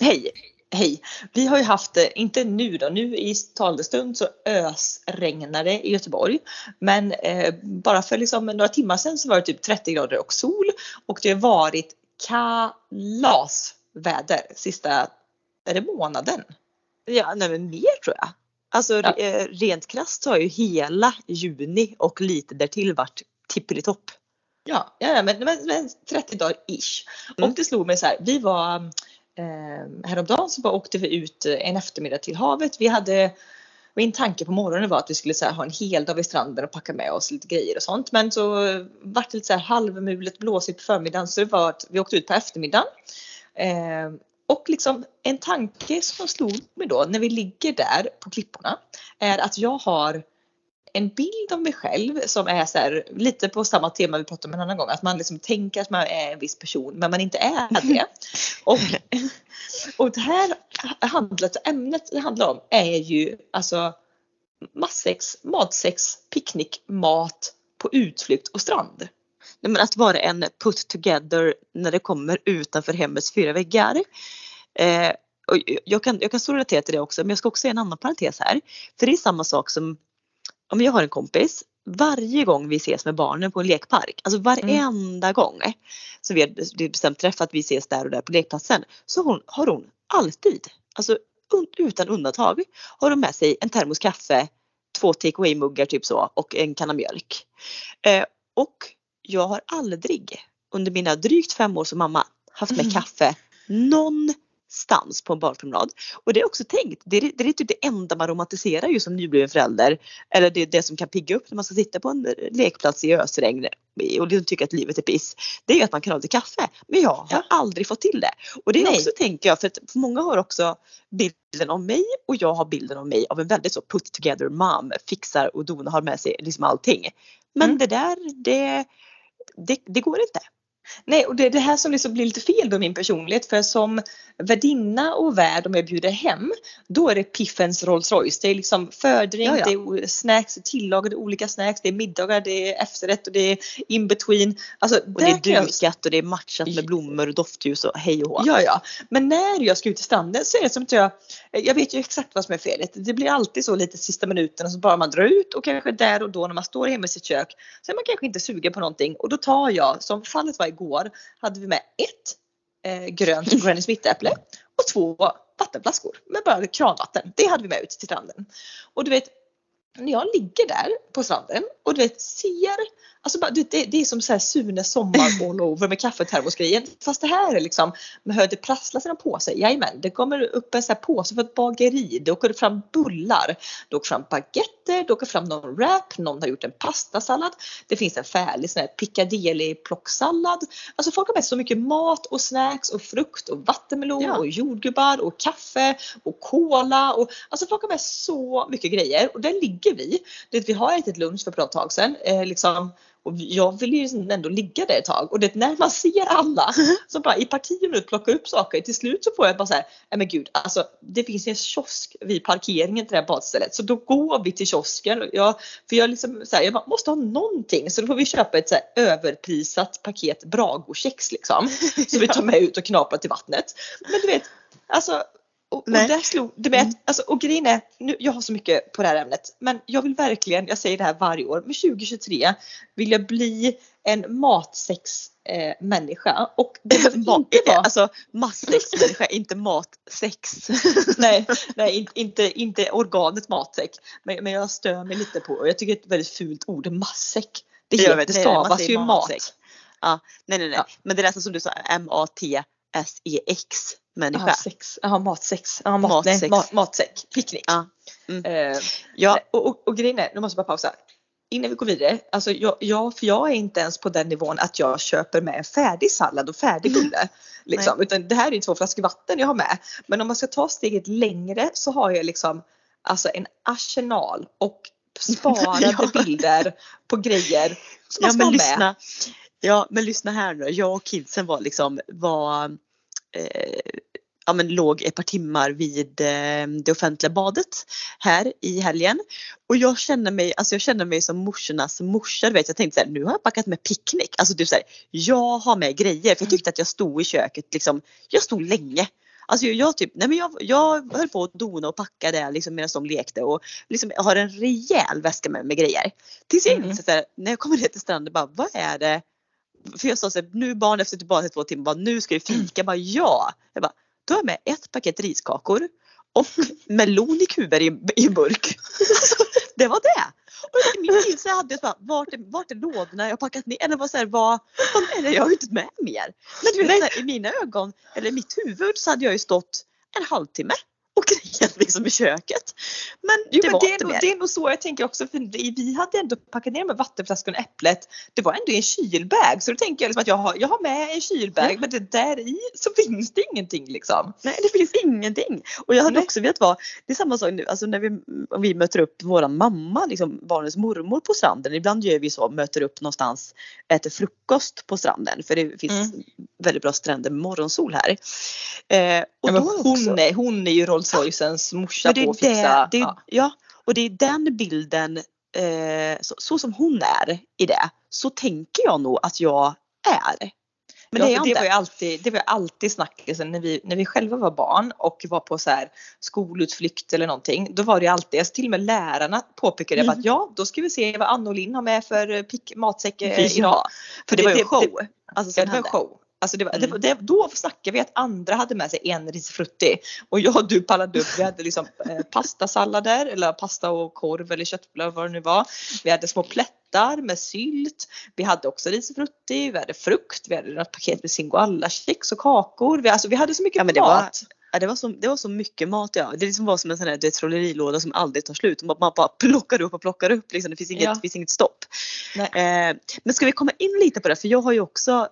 Hej! Hej! Vi har ju haft, eh, inte nu då, nu i talande stund så ösregnar det i Göteborg. Men eh, bara för liksom några timmar sedan så var det typ 30 grader och sol och det har varit kalasväder sista, är det månaden? Ja, nej men mer tror jag. Alltså Ja. eh, rent krasst så har ju hela juni och lite därtill varit tippelitopp. Ja, ja men, men, men 30 dagar ish. Mm. Och det slog mig så här, vi var eh, häromdagen så bara åkte vi ut eh, en eftermiddag till havet. Vi hade min tanke på morgonen var att vi skulle så här, ha en hel dag vid stranden och packa med oss lite grejer och sånt. Men så vart det lite så här halvmulet blåsigt på förmiddagen så det var att vi åkte ut på eftermiddagen. Eh, och liksom en tanke som slog mig då när vi ligger där på klipporna är att jag har en bild av mig själv som är så här, lite på samma tema vi pratade om en annan gång. Att man liksom tänker att man är en viss person men man inte är det. Och, och det här handlet, ämnet det handlar om är ju alltså massex, matsex, picknick, mat på utflykt och strand. Nej, men att vara en put together när det kommer utanför hemmets fyra väggar. Eh, och jag, kan, jag kan så relatera till det också men jag ska också säga en annan parentes här. För det är samma sak som om jag har en kompis varje gång vi ses med barnen på en lekpark, alltså varenda gång så vi har bestämt träff att vi ses där och där på lekplatsen så hon, har hon alltid, alltså utan undantag, har hon med sig en termos kaffe, två take away muggar typ så och en kanna mjölk. Eh, och jag har aldrig under mina drygt fem år som mamma haft med Mm. kaffe någonstans på en barnpromenad. Och det är också tänkt, det är, det är typ det enda man romantiserar ju som nybliven förälder. Eller det är det som kan pigga upp när man ska sitta på en lekplats i ösregn och liksom tycka att livet är piss. Det är ju att man kan ha lite kaffe. Men jag har Ja. aldrig fått till det. Och det är Nej. också tänker jag för att många har också bilden av mig och jag har bilden av mig av en väldigt så put together mom. Fixar och donar, har med sig liksom allting. Men Mm. det där det, det, det går inte. Nej, och det är det här som liksom blir lite fel då i min personlighet. För som värdinna och värd om jag bjuder hem, då är det piffens Rolls Royce. Det är liksom fördrink, Ja, ja. det är snacks, tillagade olika snacks, det är middagar, det är efterrätt och det är in between. Alltså, Och det är kan jag- dukat och det är matchat med blommor och doftljus och hej och hå. Ja, ja. Men när jag ska ut till stranden så är det som att jag, jag vet ju exakt vad som är felet. Det blir alltid så lite sista minuten och så bara man drar ut och kanske där och då när man står hemma i sitt kök så är man kanske inte sugen på någonting och då tar jag, som fallet var igår, hade vi med ett eh, grönt Granny Smith-äpple och två vattenflaskor med bara kranvatten. Det hade vi med ut till stranden. Och du vet, när jag ligger där på stranden och du vet ser, alltså bara, det, det är som så här Sune sommar all over med kaffetermosgrejen. Fast det här är liksom, man hör det prassla sina påsar. Jajamän, det kommer upp en så här påse för ett bageri. Det åker fram bullar. Det åker fram baguetter. Det åker fram någon wrap. Någon har gjort en pastasallad. Det finns en färdig sån här piccadilly plocksallad. Alltså folk har med sig så mycket mat och snacks och frukt och vattenmelon Ja. och jordgubbar och kaffe och cola. Och, alltså folk har med så mycket grejer och där ligger vi. Det, vi har ätit lunch för ett bra tag sedan. Eh, liksom, och jag vill ju ändå ligga där ett tag och det, när man ser alla som bara i parti och minut plockar upp saker. Till slut så får jag bara säga, nej men gud, alltså det finns ju en kiosk vid parkeringen till det här badstället. Så då går vi till kiosken. Jag, för jag, liksom, så här, jag bara, måste ha någonting. Så då får vi köpa ett så överprisat paket Bragokex liksom. Så vi tar med ut och knaprar till vattnet. Men du vet, alltså och, och där slog, du vet, alltså, och grejen är, nu, jag har så mycket på det här ämnet, men jag vill verkligen, jag säger det här varje år, men 2023 vill jag bli en matsex eh, människa och det behöver inte vara, Alltså matsexmänniska, inte matsex. nej, nej in- inte, inte organet matsäck, men, men jag stör mig lite på, och jag tycker det är ett väldigt fult ord, matsäck. Det, Jag heter, vet, det stavas ju mat. Ja, nej nej nej. Ja. Men det är nästan som du sa, M-A-T-S-E-X människa. Jaha, sex. Matsex. Jaha, mat, nej, Matsex. mat, matsäck. Picknick. Ja. Mm. Eh, Ja, och, och, och grejen är, nu måste jag bara pausa. Innan vi går vidare, alltså jag, jag, för jag är inte ens på den nivån att jag köper med en färdig sallad och färdig bulle. Liksom. Utan det här är två flaskor vatten jag har med. Men om man ska ta steget längre så har jag liksom alltså en arsenal och sparade Ja. bilder på grejer som man ja ska men ha med. lyssna. Ja men lyssna här nu. Jag och kidsen var liksom, var, eh, ja men låg ett par timmar vid eh, det offentliga badet här i helgen. Och jag känner mig, alltså jag känner mig som morsornas morsa. du Vet. Jag tänkte så här, nu har jag packat med picknick. Alltså typ så här, jag har med grejer. För jag tyckte att jag stod i köket liksom, jag stod länge. Alltså jag, typ, nej men jag, jag höll på att dona och packa det liksom medan de lekte och liksom har en rejäl väska med, med grejer. Tills jag Mm. inser så här, när jag kommer ner till stranden bara vad är det? För jag sa så här, nu barn efter typ bara två timmar, bara, nu ska vi fika. Jag bara ja. Jag bara, då har jag med ett paket riskakor och melon i kuber i, i burk. Alltså, det var det. Och i min bil så hade jag så bara, vart är, vart är lådorna jag har packat ner? Eller vad, så här, vad, vad är det? Jag har inte med mer. Men du vet, så här, i mina ögon, eller i mitt huvud så hade jag ju stått en halvtimme grejat liksom i köket. Men Jo, det men var det, är inte nog, mer. det är nog så jag tänker också för vi hade ändå packat ner med vattenflaskan och äpplet. Det var ändå i en kylbag så då tänker jag liksom att jag har, jag har med en kylbag Ja. men det där i så finns det ingenting liksom. Nej det finns ingenting. Och jag hade Nej. också velat vara, det är samma sak nu, alltså när vi, om vi möter upp våran mamma, liksom barnens mormor på stranden. Ibland gör vi så, möter upp någonstans, äter frukost på stranden. För det finns väldigt bra stränder med morgonsol här. Eh, och Ja, hon, också- är, hon är ju Rolls Roycens morsa det på är att fixa. det, det ja. ja. och det är den bilden, eh, så, så som hon är i det, så tänker jag nog att jag är. Men ja, det är för jag det inte. var ju alltid, det var ju alltid snackisen när vi, när vi själva var barn och var på så här skolutflykt eller någonting. Då var det ju alltid, alltså till och med lärarna påpekade Mm. att ja då ska vi se vad Anna och Linn har med för eh, pick, matsäck eh, Ja, idag. För det, var ju det- en show. det- alltså, Ja, det var en show. Alltså det var, det, Mm. var- det, då snackade vi att andra hade med sig en risfrutti och jag och du pallade upp. Vi hade liksom eh, pastasallader eller pasta och korv eller köttbullar vad det nu var. Vi hade små plättar med sylt. Vi hade också risfrutti, vi hade frukt, vi hade något paket med singoalla-kex och kakor. Vi, alltså, vi hade så mycket Ja, men det var- mat. Ja, det, var så, det var så mycket mat ja. Det liksom var som en sån här trollerilåda som aldrig tar slut. Man, man bara plockar upp och plockar upp. Liksom. Det finns inget, Ja. det finns inget stopp. Eh, men ska vi komma in lite på det? För jag har ju också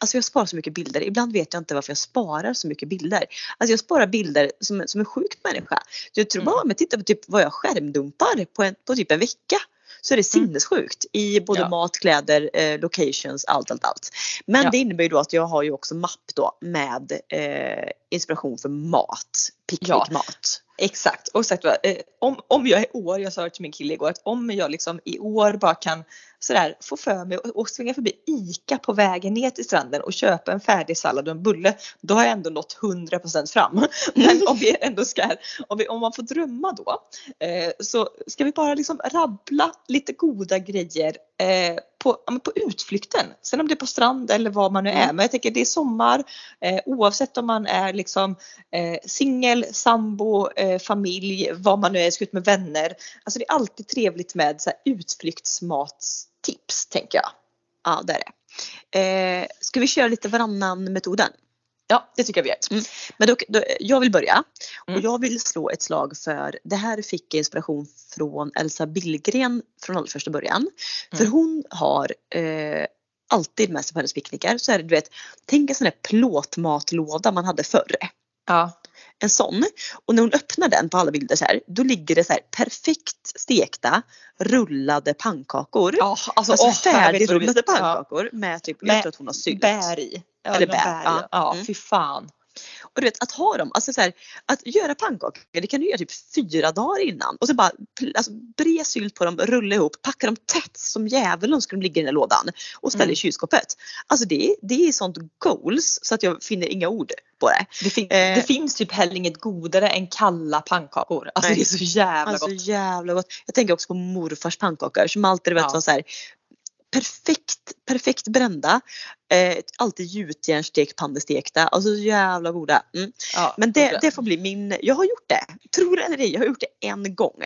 Alltså jag sparar så mycket bilder. Ibland vet jag inte varför jag sparar så mycket bilder. Alltså jag sparar bilder som, som en sjuk människa. Jag tror Mm. bara om jag tittar på typ vad jag skärmdumpar på, en, på typ en vecka så är det Mm. sinnessjukt i både Ja. mat, kläder, eh, locations, allt, allt, allt. Men Ja. det innebär ju då att jag har ju också mapp då med eh, inspiration för mat, picknickmat. Exakt. Och sagt, eh, om, om jag i år, jag sa det till min kille igår, att om jag liksom i år bara kan sådär få för mig och, och svänga förbi ICA på vägen ner till stranden och köpa en färdig sallad och en bulle, då har jag ändå nått 100% fram. Men om vi ändå ska, om, vi, om man får drömma då, eh, så ska vi bara liksom rabbla lite goda grejer eh, på, på utflykten. Sen om det är på strand eller vad man nu är. Mm. Men jag tänker det är sommar eh, oavsett om man är liksom eh, singel, sambo, eh, familj, vad man nu är, ska ut med vänner. Alltså det är alltid trevligt med så här, utflyktsmatstips tänker jag. Ja, det är det. Eh, ska vi köra lite varannan metoden? Ja, det tycker jag vi gör. Men då, då, jag vill börja Mm. och jag vill slå ett slag för det här fick jag inspiration från Elsa Billgren från allra första början. För Mm. hon har eh, alltid med sig på hennes picknickar så är det du vet, tänk en sån där plåtmatlåda man hade förr. Ja. En sån. Och när hon öppnar den på alla bilder så här, då ligger det så här perfekt stekta rullade pannkakor. Ja, alltså, Alltså färdigrullade pannkakor med typ, jag tror att hon har sylt. Bär i. Eller bär, bär. ja. Ja, Mm. fy fan. Och du vet att ha dem, alltså så här, att göra pannkakor det kan du göra typ fyra dagar innan och så bara alltså, bre sylt på dem, rulla ihop, packa dem tätt som djävulen ska de ligga i den här lådan och ställa Mm. i kylskåpet. Alltså det, det är sånt goals så att jag finner inga ord på det. Det, fin- Eh. det finns typ heller inget godare än kalla pannkakor. Alltså Nej. det är så jävla Alltså gott. jävla gott. Jag tänker också på morfars pannkakor som alltid vet, Ja. var så här, perfekt, perfekt brända. Eh, alltid gjutjärnsstekpannnestekta. Alltså så jävla goda. Mm. Ja, Men det, det får bli min, jag har gjort det. Tror det eller ej, jag har gjort det en gång.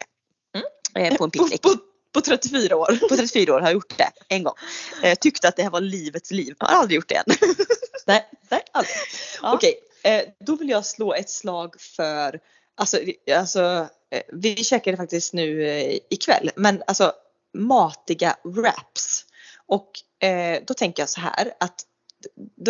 Mm. Eh, på en på, picknick. på, på 34 år. På 34 år har jag gjort det en gång. Eh, tyckte att det här var livets liv. Jag har aldrig gjort det än. Nej, nej aldrig. Ja. Okej, eh, då vill jag slå ett slag för, alltså, alltså eh, vi käkade faktiskt nu eh, ikväll, men alltså matiga wraps. Och eh, då tänker jag så här att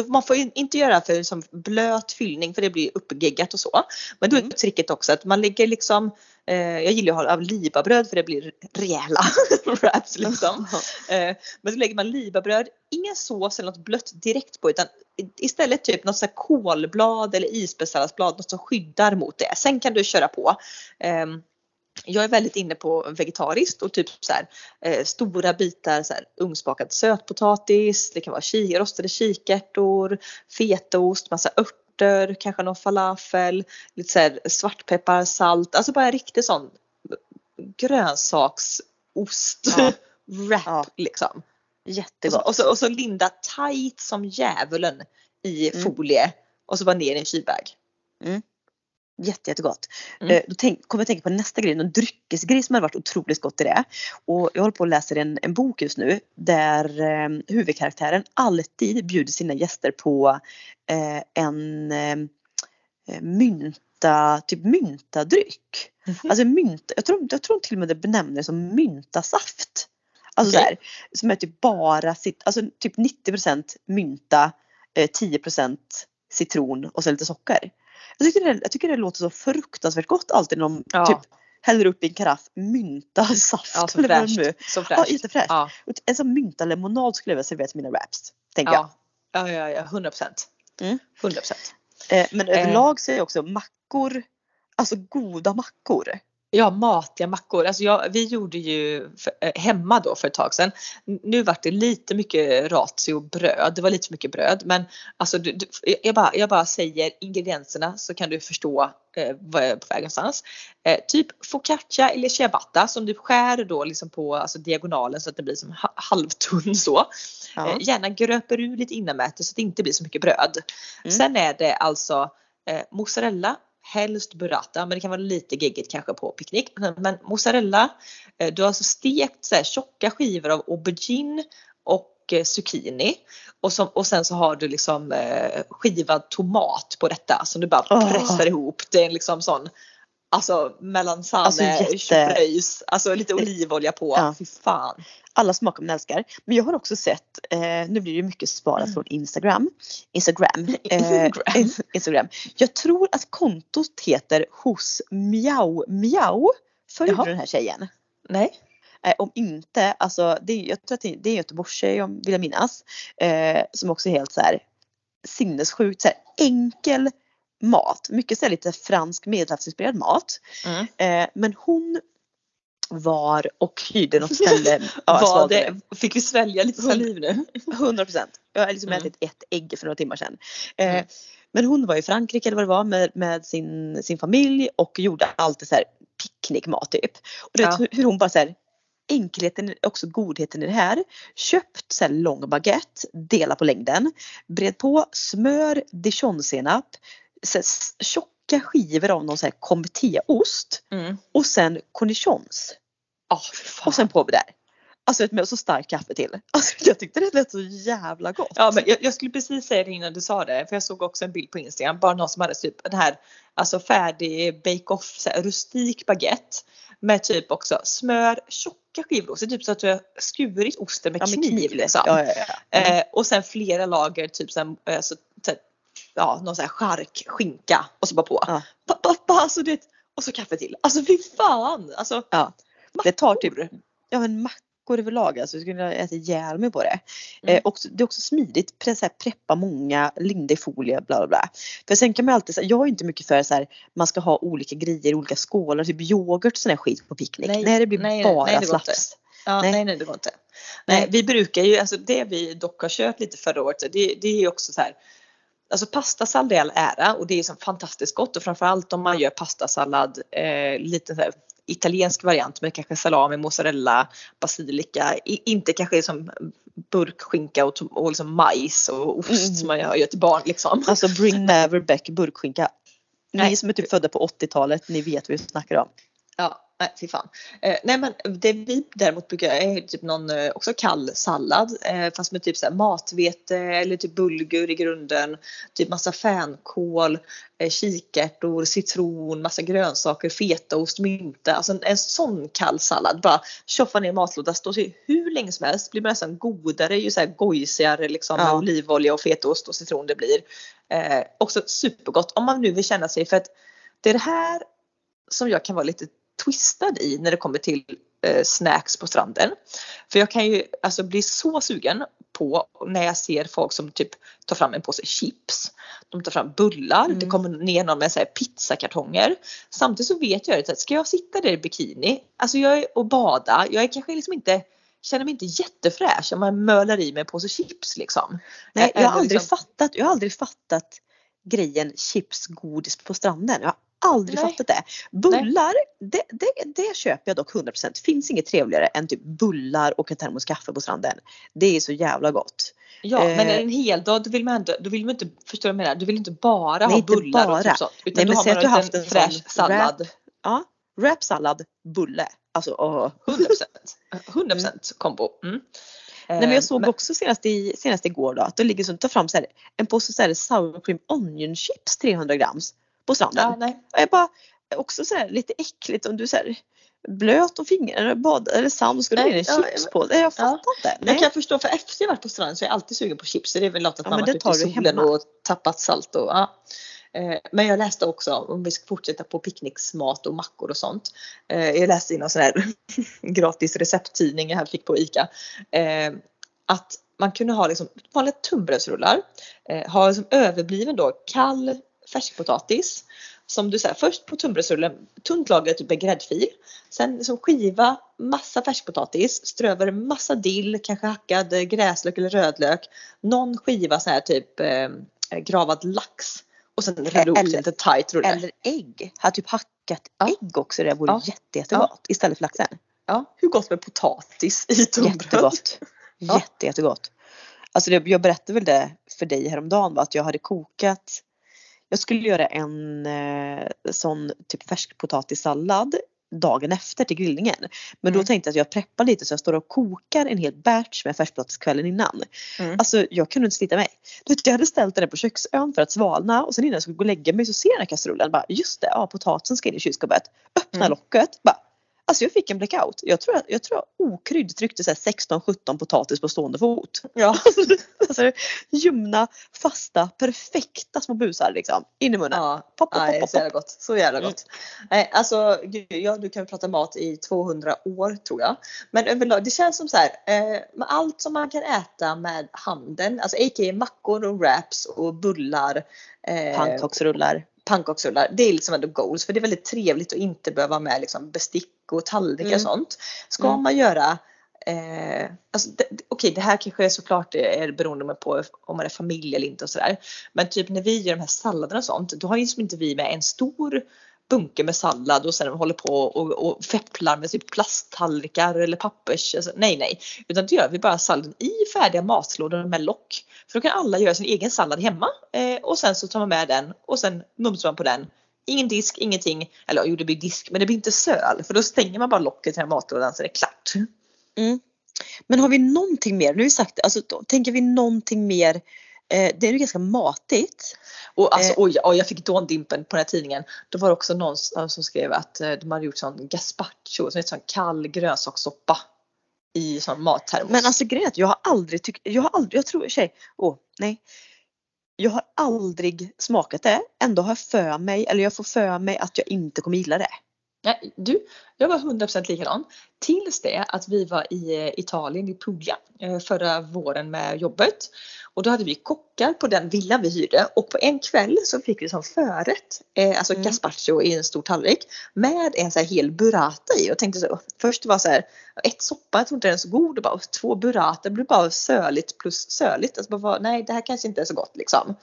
man får ju inte göra för som blöt fyllning för det blir uppgeggat och så. Men då är Mm. tricket också att man lägger liksom, eh, jag gillar att ha libabröd för det blir rejäla wraps liksom. Eh, men då lägger man libabröd, ingen sås eller något blött direkt på utan istället typ något så här kolblad eller isbergssalladsblad, något som skyddar mot det. Sen kan du köra på. Ehm, jag är väldigt inne på vegetariskt och typ så här, eh, stora bitar så här, ugnsbakad sötpotatis, det kan vara ki- rostade kikärtor, fetaost, massa örter kanske någon falafel, lite så här svartpeppar, salt, alltså bara riktigt sån grönsaksost Ja. wrap Ja. liksom. Och så, Jättegott. och, så, och så linda tight som djävulen i Mm. folie och så bara ner i en kylbag. Jätte, jättegott. Mm. Eh, Då tänk, kommer jag tänka på nästa grej, en dryckesgrej som hade varit otroligt gott i det. Och jag håller på och läser en, en bok just nu där eh, huvudkaraktären alltid bjuder sina gäster på eh, en eh, mynta, typ myntadryck. Mhm. Alltså mynta, jag tror, jag tror till och med det benämner som myntasaft. Alltså Okej. så här, som är typ bara sitt, alltså typ 90% mynta, eh, 10% citron och så lite socker. Jag tycker, det, jag tycker det låter så fruktansvärt gott alltid när de Ja. typ häller upp i en karaff myntasaft. Ja, så det nu är. fräscht. Så Ja, fräscht. jättefräscht. Ja. En sån myntalemonad skulle jag vilja servera till mina wraps. Tänker jag. Ja. ja, ja, ja, 100 procent. Mm. 100 procent. Eh, men Eh. överlag så är också mackor, alltså goda mackor. Ja, matiga mackor. Alltså jag, vi gjorde ju för, eh, hemma då för ett tag sedan. Nu vart det lite mycket ratio bröd. Det var lite mycket bröd. Men alltså, du, du, jag, bara, jag bara säger ingredienserna så kan du förstå eh, vad jag är på väg någonstans. Eh, typ focaccia eller ciabatta som du skär då liksom på alltså, diagonalen så att det blir som ha- halvtunn så. Ja. Eh, gärna gröper ur lite innanmäte så att det inte blir så mycket bröd. Mm. Sen är det alltså eh, mozzarella, helst burrata, men det kan vara lite geggigt kanske på picknick. Men mozzarella, eh, du har alltså stekt så här, tjocka skivor av aubergine och eh, zucchini. Och, som, och sen så har du liksom eh, skivad tomat på detta som du bara pressar ihop. Det är en liksom sån Alltså melanzane, Alltså, jätte- alltså lite olivolja på. Ja. Fy fan. Alla smakar man älskar. Men jag har också sett, eh, nu blir det mycket sparat Mm. från Instagram. Instagram. Eh, Instagram. in- Instagram. Jag tror att kontot heter hos Miau Miau. Följer du den här tjejen? Nej. Eh, om inte, alltså det, är- jag tror att det, det är en göteborgstjej om vill jag minnas. Eh, som också är helt så här sinnessjukt så här, enkel mat. Mycket så lite fransk medelhavsinspirerad mat. Mm. Eh, men hon var och hyrde något ställe. Var det, fick vi svälja lite saliv nu? 100 procent. Jag har liksom Mm. ätit ett ägg för några timmar sedan. Eh, Mm. Men hon var i Frankrike eller vad det var med, med sin, sin familj och gjorde alltid så här picknickmat typ. Och du vet Ja. hur, hur hon bara så här enkelheten, också godheten i det här. Köpt så här lång baguette, dela på längden, bred på smör, dijonsenap, så här tjocka skivor av någon så här comté-ost Mm. och sen cornichons. Oh. Och sen på med där. Alltså med så starkt kaffe till. Alltså jag tyckte det lät så jävla gott. Ja, men jag, jag skulle precis säga det innan du sa det, för jag såg också en bild på Instagram, bara någon som hade typ den här alltså färdig bake-off, rustik baguette med typ också smör, tjocka skivor ost, Det typ så att du har skurit osten med Ja, med kniv, liksom. Ja, ja. Mm. Eh, och sen flera lager, typ så här, eh, så, så, här, ja, någon sån här chark, skinka och så bara på. Ja. Pa, pa, pa, alltså, det, och så kaffe till. Alltså fy fan! Alltså, Ja. Det tar typ, ja men mackor överlag alltså. Jag skulle äta ihjäl mig på det. Mm. Eh, också, det är också smidigt, pre- så här, preppa många, linda i folie, bla bla bla. För sen kan man alltid, så här, jag är inte mycket för så här, man ska ha olika grejer i olika skålar, typ yoghurt och sån här skit på picknick. Nej, Nej, det blir nej, bara nej, slafs. Ja, Nej. nej. nej, det går inte. Nej, Nej. vi brukar ju, alltså det vi dock har kört lite förra året, det, det är ju också så här. Alltså pastasallad i all ära och det är som fantastiskt gott och framförallt om man gör pastasallad, eh, lite så här italiensk variant med kanske salami, mozzarella, basilika, I, inte kanske som burkskinka och, och liksom majs och ost Mm. som man gör till barn liksom. Alltså bring never back burkskinka. Ni Nej. som är typ födda på 80-talet, ni vet vad vi snackar om. Ja, nej fy fan. Eh, nej men det vi däremot brukar göra är typ någon eh, också kall sallad eh, fast med typ så matvete eller typ bulgur i grunden. Typ massa fänkål, eh, kikärtor, citron, massa grönsaker, fetaost, mynta. Alltså en, en sån kall sallad. Bara tjoffa ner i matlåda, står sig hur länge som helst. Blir man nästan godare ju så här gojsigare liksom med Ja. olivolja och fetaost och citron det blir. Eh, också supergott om man nu vill känna sig för att det är det här som jag kan vara lite twistad i när det kommer till eh, snacks på stranden. För jag kan ju alltså bli så sugen på när jag ser folk som typ tar fram en påse chips. De tar fram bullar, Mm. det kommer ner någon med så här pizzakartonger. Samtidigt så vet jag att ska jag sitta där i bikini alltså jag är, och bada, jag är kanske liksom inte känner mig inte jättefräsch om man mölar i mig en påse chips liksom. Nej, jag har aldrig liksom- fattat, jag har aldrig fattat grejen chips, godis på stranden. Jag har aldrig Nej. fattat det. Bullar, det, det, det köper jag dock 100%. Finns inget trevligare än typ bullar och en termos kaffe på stranden. Det är så jävla gott. Ja Eh. men en hel dag då vill man inte, då vill man inte, förstår du vad jag menar? Du vill inte bara Nej, ha inte bullar och bara. typ sånt. Utan Nej, då men har säg man du har haft en fräsch sallad. Ja, wrapsallad, bulle. Alltså åh. 100%. 100% kombo. Mm. Nej men Eh, jag såg också senast, i, senast igår då att det ligger så, ta fram så här, en påse så här sour cream onion chips 300 grams på stranden. Ja. Och jag bara, också så här, lite äckligt om du så här, blöt om fingrarna, bad, eller sand, ska du ha chips ja, på? Jag fattar inte. Jag Nej. kan förstå för efter jag varit på stranden så är jag alltid sugen på chips. Det är väl något att Ja, man varit ute i solen och tappat salt och ja. Eh, Men jag läste också om vi ska fortsätta på picknicksmat och mackor och sånt. Eh, Jag läste i någon sån här gratis recepttidning jag fick på ICA. eh, Att man kunde ha liksom vanliga tunnbrödsrullar. Ha som överbliven då kall färskpotatis. Som du säger först på tunnbrödsrullen, tunt lager typ en gräddfil. Sen som skiva massa färskpotatis, strö över massa dill, kanske hackad eh, gräslök eller rödlök. Någon skiva så här typ eh, gravad lax. Och sen rulla ihop lite tight rulle. Eller ägg. Har typ hackat Ja. ägg också. Det vore Ja. jätte, jättegott istället för laxen. Ja, hur gott med potatis i tunnbröd? Jättegott. Ja. Jätte, jättegott. Alltså det, jag berättade väl det för dig häromdagen va? att jag hade kokat jag skulle göra en eh, sån typ färskpotatissallad dagen efter till grillningen. Men då Mm. tänkte jag att jag preppar lite så jag står och kokar en hel batch med färskpotatis kvällen innan. Mm. Alltså jag kunde inte slita mig. Jag hade ställt den på köksön för att svalna och sen innan jag skulle gå och lägga mig så ser jag den här kastrullen bara just det, ja potatisen ska in i kylskåpet. Öppna Mm. locket, bara Alltså jag fick en blackout. Jag tror, jag tror okrydd tryckte så här 16-17 potatis på stående fot. Ja. Alltså ljumna, fasta, perfekta små busar liksom. In i munnen. Ja, Pop, pop, nej, pop, så jävla pop. gott. Så jävla Mm. gott. Nej, alltså, gud, ja, du kan prata mat i 200 år tror jag. Men överlag, det känns som så här, eh, med allt som man kan äta med handen, alltså a.k.a. mackor och wraps och bullar. Eh, Pannkaksrullar. Pannkaksrullar. Det är liksom ändå goals för det är väldigt trevligt att inte behöva med liksom bestick och tallrikar och Mm. sånt. Ska Mm. man göra Eh, alltså Okej det här kanske är såklart är beroende på om man är familj eller inte och sådär. Men typ när vi gör de här salladerna och sånt då har ju liksom inte vi med en stor bunke med sallad och sen håller på och, och fepplar med typ plasttallrikar eller pappers. Alltså, nej nej. Utan då gör vi bara salladen i färdiga matlådor med lock. För då kan alla göra sin egen sallad hemma eh, och sen så tar man med den och sen mumsar man på den. Ingen disk, ingenting. Eller jo det blir disk men det blir inte söl för då stänger man bara locket till den här matlådan så det är klart. Mm. Men har vi någonting mer? Nu har vi sagt alltså, då, tänker vi någonting mer? Eh, det är ju ganska matigt. Och alltså, Eh. oj, oj, jag fick dåndimpen på den här tidningen. Då var det också någon som skrev att eh, de hade gjort sån gazpacho, som är sån kall grönsakssoppa i sån mattermos. Men alltså grejen är att jag har aldrig tyckt, jag har aldrig, jag tror tjej, åh nej. Jag har aldrig smakat det. Ändå har jag för mig, eller jag får för mig att jag inte kommer gilla det. Nej, du, jag var 100% likadan. Tills det att vi var i eh, Italien, i Puglia, eh, förra våren med jobbet. Och då hade vi kockar på den villan vi hyrde och på en kväll så fick vi som förrätt, eh, alltså Mm. gazpacho i en stor tallrik med en så här hel burrata i. Och tänkte så, först var så här, ett soppa, jag tror inte den är så god och bara två burrata, det blev bara söligt plus söligt. Alltså bara, nej det här kanske inte är så gott liksom.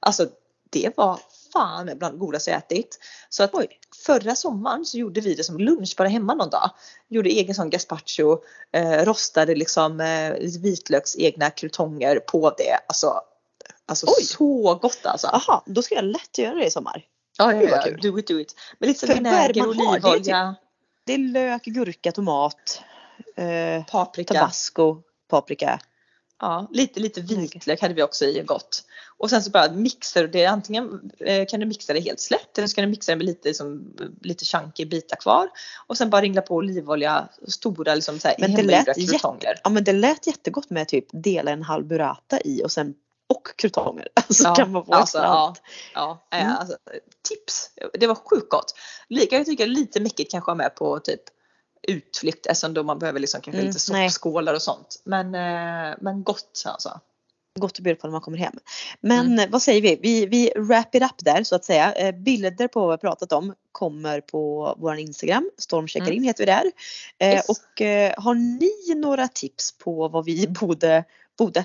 Alltså det var fan med bland det godaste jag ätit. Så att förra sommaren så gjorde vi det som lunch bara hemma någon dag. Gjorde egen sån gazpacho, eh, rostade liksom eh, vitlöks egna krutonger på det. Alltså, alltså Oj. så gott alltså. Jaha, då ska jag lätt göra det i sommar. Ja, ja, ja. kul. Do it, do it. Med lite det vinäger, har? Det är olivolja, Det är lök, gurka, tomat, eh, paprika. tabasco, paprika. Ja, lite, lite vitlök hade vi också i gott. Och sen så bara mixar det. Antingen eh, kan du mixa det helt slätt eller så kan du mixa det med lite, som, lite chunky bitar kvar. Och sen bara ringla på olivolja, stora liksom så här, Men det lät jätte-. Ja men det lät jättegott med typ dela en halv burrata i och sen och krutonger. Alltså Ja, kan man få alltså, ja, ja, eh, Mm. alltså, tips! Det var sjukt gott. Lika jag tycker lite mäckigt kanske ha med på typ utflykt eftersom då man behöver liksom kanske Mm, lite soppskålar och sånt. Men, eh, men gott alltså. Gott att bjuda på när man kommer hem. Men Mm. vad säger vi? vi? Vi wrap it up där så att säga. Eh, Bilder på vad vi har pratat om kommer på vår Instagram. Stormcheckar Mm. heter vi där. Eh, Yes. Och har ni några tips på vad vi borde, borde,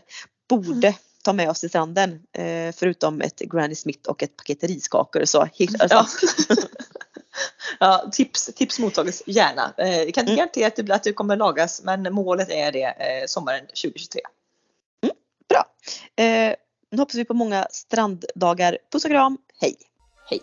borde ta med oss till stranden. Förutom ett Granny Smith och ett paket riskakor. Så, alltså. Ja. ja, tips, tips mottages gärna. Eh, jag kan inte Mm. garantera att det, att det kommer lagas men målet är det eh, sommaren 2023. Bra. Eh, nu hoppas vi på många stranddagar. Puss och kram. Hej! Hej!